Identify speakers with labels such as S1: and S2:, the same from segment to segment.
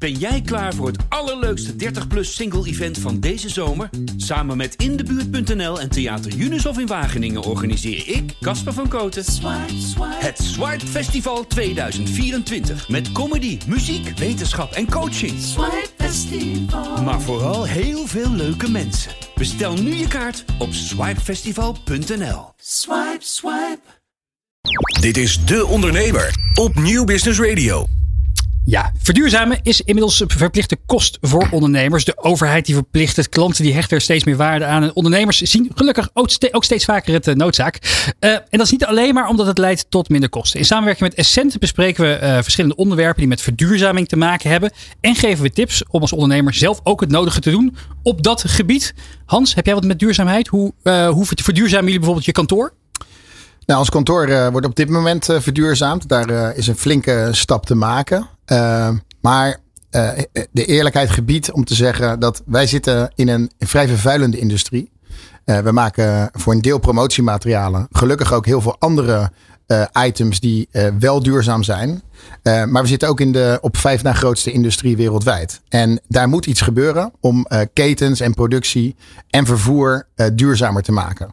S1: Ben jij klaar voor het allerleukste 30-plus single-event van deze zomer? Samen met Indebuurt.nl en Theater Unisof in Wageningen organiseer ik, Casper van Koten, het Swipe Festival 2024. Met comedy, muziek, wetenschap en coaching. Maar vooral heel veel leuke mensen. Bestel nu je kaart op swipefestival.nl.
S2: Swipe, swipe.
S3: Dit is De Ondernemer op Nieuw Business Radio.
S4: Ja, verduurzamen is inmiddels een verplichte kost voor ondernemers. De overheid die verplicht het, klanten die hechten er steeds meer waarde aan. En ondernemers zien gelukkig ook, ste- ook steeds vaker het eh, noodzaak. Eh, en dat is niet alleen maar omdat het leidt tot minder kosten. In samenwerking met Essent bespreken we eh, verschillende onderwerpen die met verduurzaming te maken hebben. En geven we tips om als ondernemer zelf ook het nodige te doen op dat gebied. Hans, heb jij wat met duurzaamheid? Hoe, hoe verduurzamen jullie bijvoorbeeld je kantoor?
S5: Nou, ons kantoor eh, wordt op dit moment eh, verduurzaamd. Daar eh, is een flinke stap te maken. Maar de eerlijkheid gebiedt om te zeggen dat wij zitten in een vrij vervuilende industrie. We maken voor een deel promotiematerialen. Gelukkig ook heel veel andere items die wel duurzaam zijn. maar we zitten ook in de op vijf na grootste industrie wereldwijd. En daar moet iets gebeuren om ketens en productie en vervoer duurzamer te maken.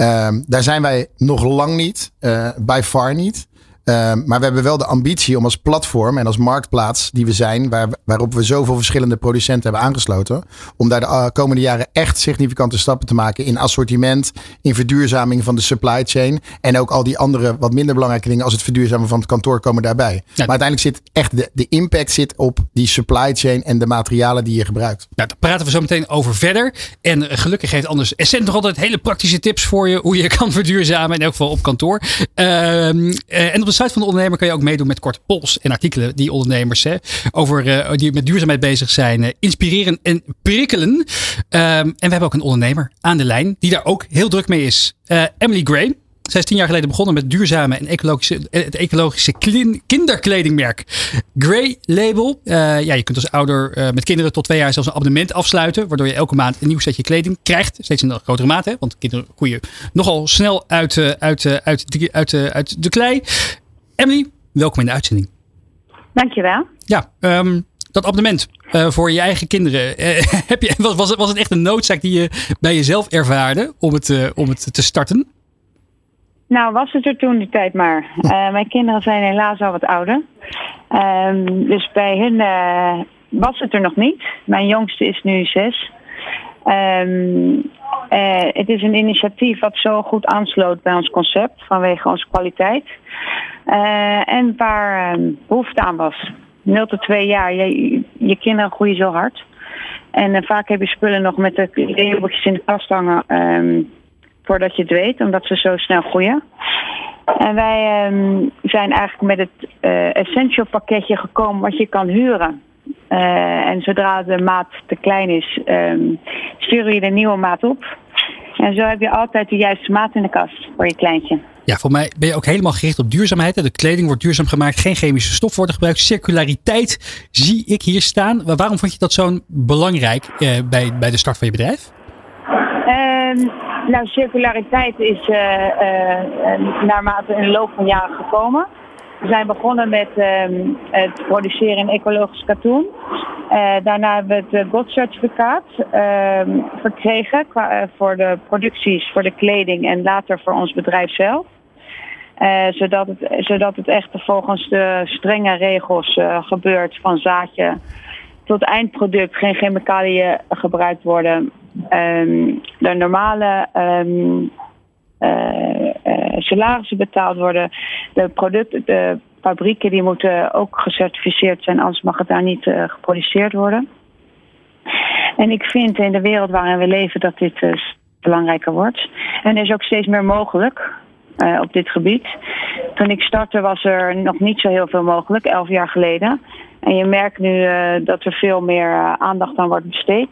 S5: Uh, daar zijn wij nog lang niet, uh, by far niet. Uh, maar we hebben wel de ambitie om als platform en als marktplaats die we zijn, waar, waarop we zoveel verschillende producenten hebben aangesloten, om daar de uh, komende jaren echt significante stappen te maken in assortiment, in verduurzaming van de supply chain en ook al die andere wat minder belangrijke dingen als het verduurzamen van het kantoor komen daarbij. Ja. Maar uiteindelijk zit echt de, de impact zit op die supply chain en de materialen die je gebruikt.
S4: Nou, daar praten we zo meteen over verder. En gelukkig heeft anders Essent nog altijd hele praktische tips voor je hoe je kan verduurzamen, in elk geval op kantoor. en op de site van de ondernemer kan je ook meedoen met korte polls en artikelen die ondernemers hè, over, uh, die met duurzaamheid bezig zijn, uh, inspireren en prikkelen. Um, en we hebben ook een ondernemer aan de lijn die daar ook heel druk mee is. Uh, Emily Gray. Zij is tien jaar geleden begonnen met duurzame en ecologische, het ecologische kinderkledingmerk Grey Label. Ja, je kunt als ouder met kinderen tot twee jaar zelfs een abonnement afsluiten. Waardoor je elke maand een nieuw setje kleding krijgt. Steeds in een grotere mate. Want kinderen groeien nogal snel uit, uit, uit, uit, uit de klei. Emily, welkom in de uitzending.
S6: Dankjewel.
S4: Ja, um, dat abonnement uh, voor je eigen kinderen. Uh, heb je, was, was, het, was het echt een noodzaak die je bij jezelf ervaarde om het, uh, om het te starten?
S6: Nou, was het er toen die tijd maar. mijn kinderen zijn helaas al wat ouder. Um, dus bij hun was het er nog niet. Mijn jongste is nu zes. Um, uh, het is een initiatief wat zo goed aansloot bij ons concept vanwege onze kwaliteit. Uh, en waar uh, behoefte aan was. 0 tot 2 jaar, je, je kinderen groeien zo hard. En uh, vaak heb je spullen nog met de labeltjes in de kast hangen um, voordat je het weet, omdat ze zo snel groeien. En wij zijn eigenlijk met het essential pakketje gekomen wat je kan huren. Uh, en zodra de maat te klein is, um, sturen je de nieuwe maat op. En zo heb je altijd de juiste maat in de kast voor je kleintje.
S4: Ja, voor mij ben je ook helemaal gericht op duurzaamheid. De kleding wordt duurzaam gemaakt, geen chemische stof worden gebruikt. Circulariteit zie ik hier staan. Waarom vond je dat zo belangrijk uh, bij, bij de start van je bedrijf?
S6: Uh, nou, circulariteit is uh, naarmate in de loop van jaren gekomen. We zijn begonnen met um, het produceren in ecologisch katoen. Uh, daarna hebben we het GOT-certificaat uh, verkregen qua, uh, voor de producties, voor de kleding en later voor ons bedrijf zelf. Zodat, het, zodat het echt volgens de strenge regels gebeurt van zaadje tot eindproduct. Geen chemicaliën gebruikt worden. Um, de normale salarissen betaald worden. De producten, de fabrieken die moeten ook gecertificeerd zijn, anders mag het daar niet uh, geproduceerd worden. En ik vind in de wereld waarin we leven dat dit belangrijker wordt. En er is ook steeds meer mogelijk op dit gebied. Toen ik startte was er nog niet zo heel veel mogelijk, elf jaar geleden. En je merkt nu dat er veel meer aandacht aan wordt besteed.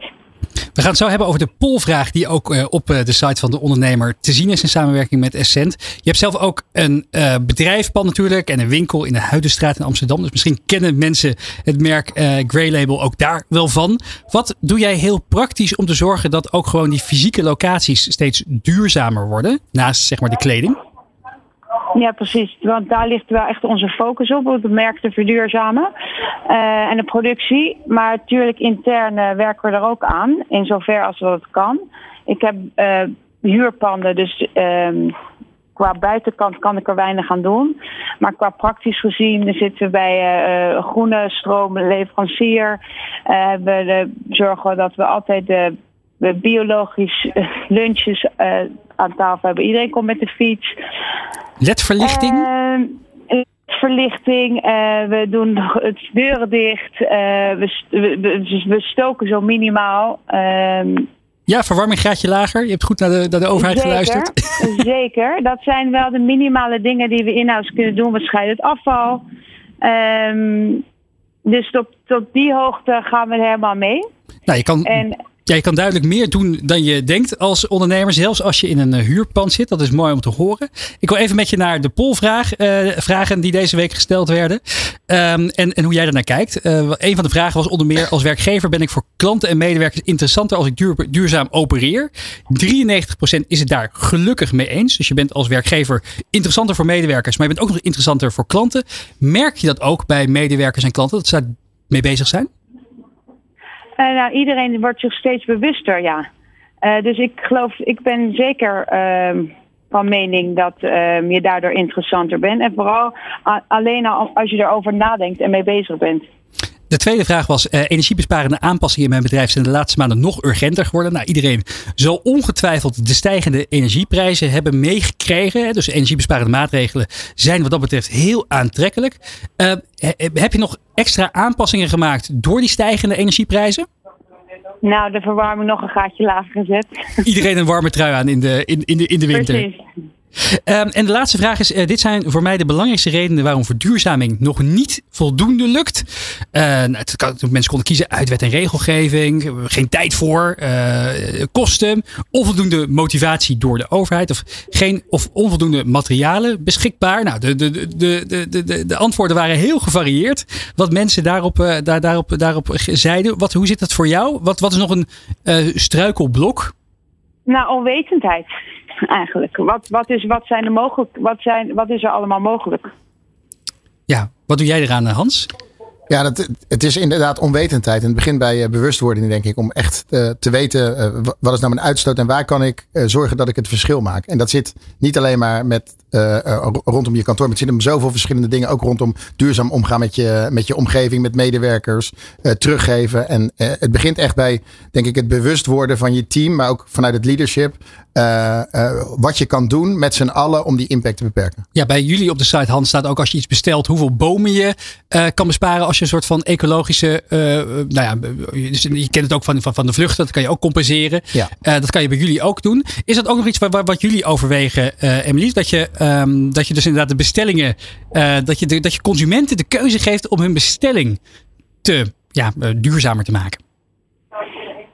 S4: We gaan het zo hebben over de polvraag die ook uh, op uh, de site van de ondernemer te zien is in samenwerking met Essent. Je hebt zelf ook een uh, bedrijfspand natuurlijk en een winkel in de Huidenstraat in Amsterdam. Dus misschien kennen mensen het merk Grey Label ook daar wel van. Wat doe jij heel praktisch om te zorgen dat ook gewoon die fysieke locaties steeds duurzamer worden? Naast zeg maar de kleding.
S6: Ja, precies. Want daar ligt wel echt onze focus op, op het merk te verduurzamen uh, en de productie. Maar natuurlijk intern uh, werken we er ook aan, in zover als dat kan. Ik heb uh, huurpanden, dus ehm, qua buitenkant kan ik er weinig aan doen. Maar qua praktisch gezien zitten we bij groene stroomleverancier. we zorgen we dat we altijd de we biologisch lunches aan tafel hebben. Iedereen komt met de fiets.
S4: LED-verlichting?
S6: Uh, verlichting. Uh, we doen het deuren dicht. Uh, we, we, we, stoken zo minimaal. Uh,
S4: ja, verwarming graadje lager. Je hebt goed naar de, naar de overheid
S6: zeker,
S4: geluisterd.
S6: Zeker. Dat zijn wel de minimale dingen die we in-house kunnen doen. We scheiden het afval. Um, dus tot, tot die hoogte gaan we helemaal mee.
S4: Nou, je kan... En, ja, je kan duidelijk meer doen dan je denkt als ondernemer. Zelfs als je in een huurpand zit. Dat is mooi om te horen. Ik wil even met je naar de polvraag uh, vragen die deze week gesteld werden. Um, en, en hoe jij daarnaar kijkt. Uh, een van de vragen was onder meer als werkgever ben ik voor klanten en medewerkers interessanter als ik duur, duurzaam opereer. 93% is het daar gelukkig mee eens. Dus je bent als werkgever interessanter voor medewerkers. Maar je bent ook nog interessanter voor klanten. Merk je dat ook bij medewerkers en klanten? Dat ze daar mee bezig zijn?
S6: Uh, nou, iedereen wordt zich steeds bewuster, ja. Uh, dus ik geloof, ik ben zeker uh, van mening dat ehm, je daardoor interessanter bent. En vooral alleen al als je erover nadenkt en mee bezig bent.
S4: De tweede vraag was: uh, energiebesparende aanpassingen in mijn bedrijf zijn de laatste maanden nog urgenter geworden. Nou, iedereen zal ongetwijfeld de stijgende energieprijzen hebben meegekregen. Dus energiebesparende maatregelen zijn wat dat betreft heel aantrekkelijk. Uh, heb je nog extra aanpassingen gemaakt door die stijgende energieprijzen?
S6: Nou, de verwarming nog een gaatje lager gezet.
S4: Iedereen een warme trui aan in de, in, in de, in de winter. Precies. Um, en de laatste vraag is: uh, dit zijn voor mij de belangrijkste redenen waarom verduurzaming nog niet voldoende lukt. Uh, nou, het kan, mensen konden kiezen uit wet en regelgeving, geen tijd voor, kosten, onvoldoende motivatie door de overheid of, geen, of onvoldoende materialen beschikbaar. Nou, de, de, de, de, de, de antwoorden waren heel gevarieerd. Wat mensen daarop, daar, daarop, daarop zeiden. Wat, hoe zit dat voor jou? Wat, wat is nog een struikelblok?
S6: Nou, onwetendheid eigenlijk. Wat, wat, is, wat, zijn er mogelijk, wat, zijn, wat is er allemaal mogelijk?
S4: Ja, wat doe jij eraan, Hans?
S5: Ja, dat, het is inderdaad onwetendheid. En het begint bij uh, bewustwording, denk ik. Om echt uh, te weten uh, wat is nou mijn uitstoot en waar kan ik zorgen dat ik het verschil maak. En dat zit niet alleen maar met, rondom je kantoor. Maar het zit om zoveel verschillende dingen. Ook rondom duurzaam omgaan met je, met je omgeving, met medewerkers. teruggeven. En het begint echt bij, denk ik, het bewust worden van je team. Maar ook vanuit het leadership. wat je kan doen met z'n allen om die impact te beperken.
S4: Ja, bij jullie op de site, Hans, staat ook als je iets bestelt. Hoeveel bomen je kan besparen als je een soort van ecologische. Uh, nou ja, je kent het ook van, van, van de vluchten. Dat kan je ook compenseren. Ja. Uh, dat kan je bij jullie ook doen. Is dat ook nog iets wat, wat jullie overwegen, uh, Emily? Dat je, um, dat je dus inderdaad de bestellingen. dat, je de, dat je consumenten de keuze geeft om hun bestelling te ja, duurzamer te maken.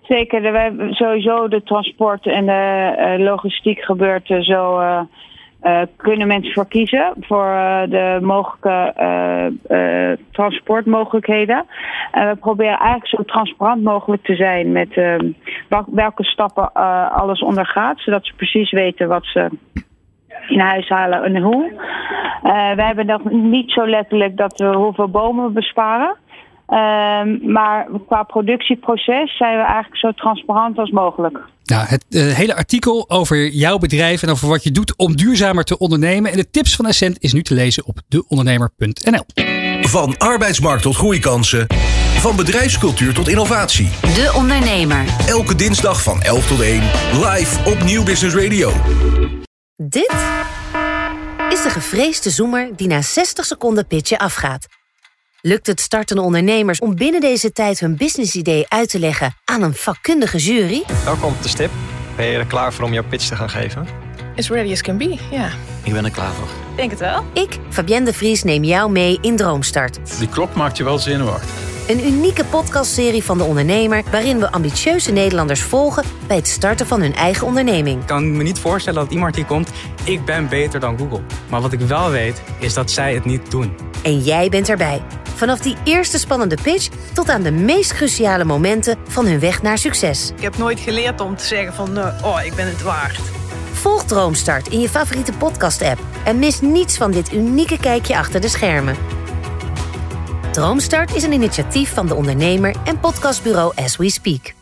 S6: Zeker, we sowieso de transport en de logistiek gebeurt zo uh, kunnen mensen voor kiezen voor uh, de mogelijke uh, transportmogelijkheden. En we proberen eigenlijk zo transparant mogelijk te zijn met ehm, welke stappen alles ondergaat, zodat ze precies weten wat ze in huis halen en hoe. wij hebben nog niet zo letterlijk dat we hoeveel bomen besparen. Ehm, maar qua productieproces zijn we eigenlijk zo transparant als mogelijk.
S4: Nou, het uh, hele artikel over jouw bedrijf en over wat je doet om duurzamer te ondernemen en de tips van Essent is nu te lezen op deondernemer.nl.
S3: Van arbeidsmarkt tot groeikansen. Van bedrijfscultuur tot innovatie.
S2: De Ondernemer.
S3: Elke dinsdag van 11 tot 1. Live op Nieuw Business Radio.
S2: Dit is de gevreesde zoemer die na 60 seconden pitchen afgaat. Lukt het startende ondernemers om binnen deze tijd hun businessidee uit te leggen aan een vakkundige jury?
S7: Welkom op de stip. Ben je er klaar voor om jouw pitch te gaan geven?
S8: As ready as can be, ja.
S9: Ik ben er klaar voor.
S8: Denk het wel.
S2: Ik, Fabienne de Vries, neem jou mee in Droomstart.
S10: Die klok maakt je wel zenuwachtig.
S2: Een unieke podcastserie van De Ondernemer... waarin we ambitieuze Nederlanders volgen... bij het starten van hun eigen onderneming.
S11: Ik kan me niet voorstellen dat iemand die komt... ik ben beter dan Google. Maar wat ik wel weet, is dat zij het niet doen.
S2: En jij bent erbij. Vanaf die eerste spannende pitch tot aan de meest cruciale momenten van hun weg naar succes.
S8: Ik heb nooit geleerd om te zeggen van, uh, oh, ik ben het waard.
S2: Volg Droomstart in je favoriete podcast-app en mis niets van dit unieke kijkje achter de schermen. Droomstart is een initiatief van de ondernemer en podcastbureau As We Speak.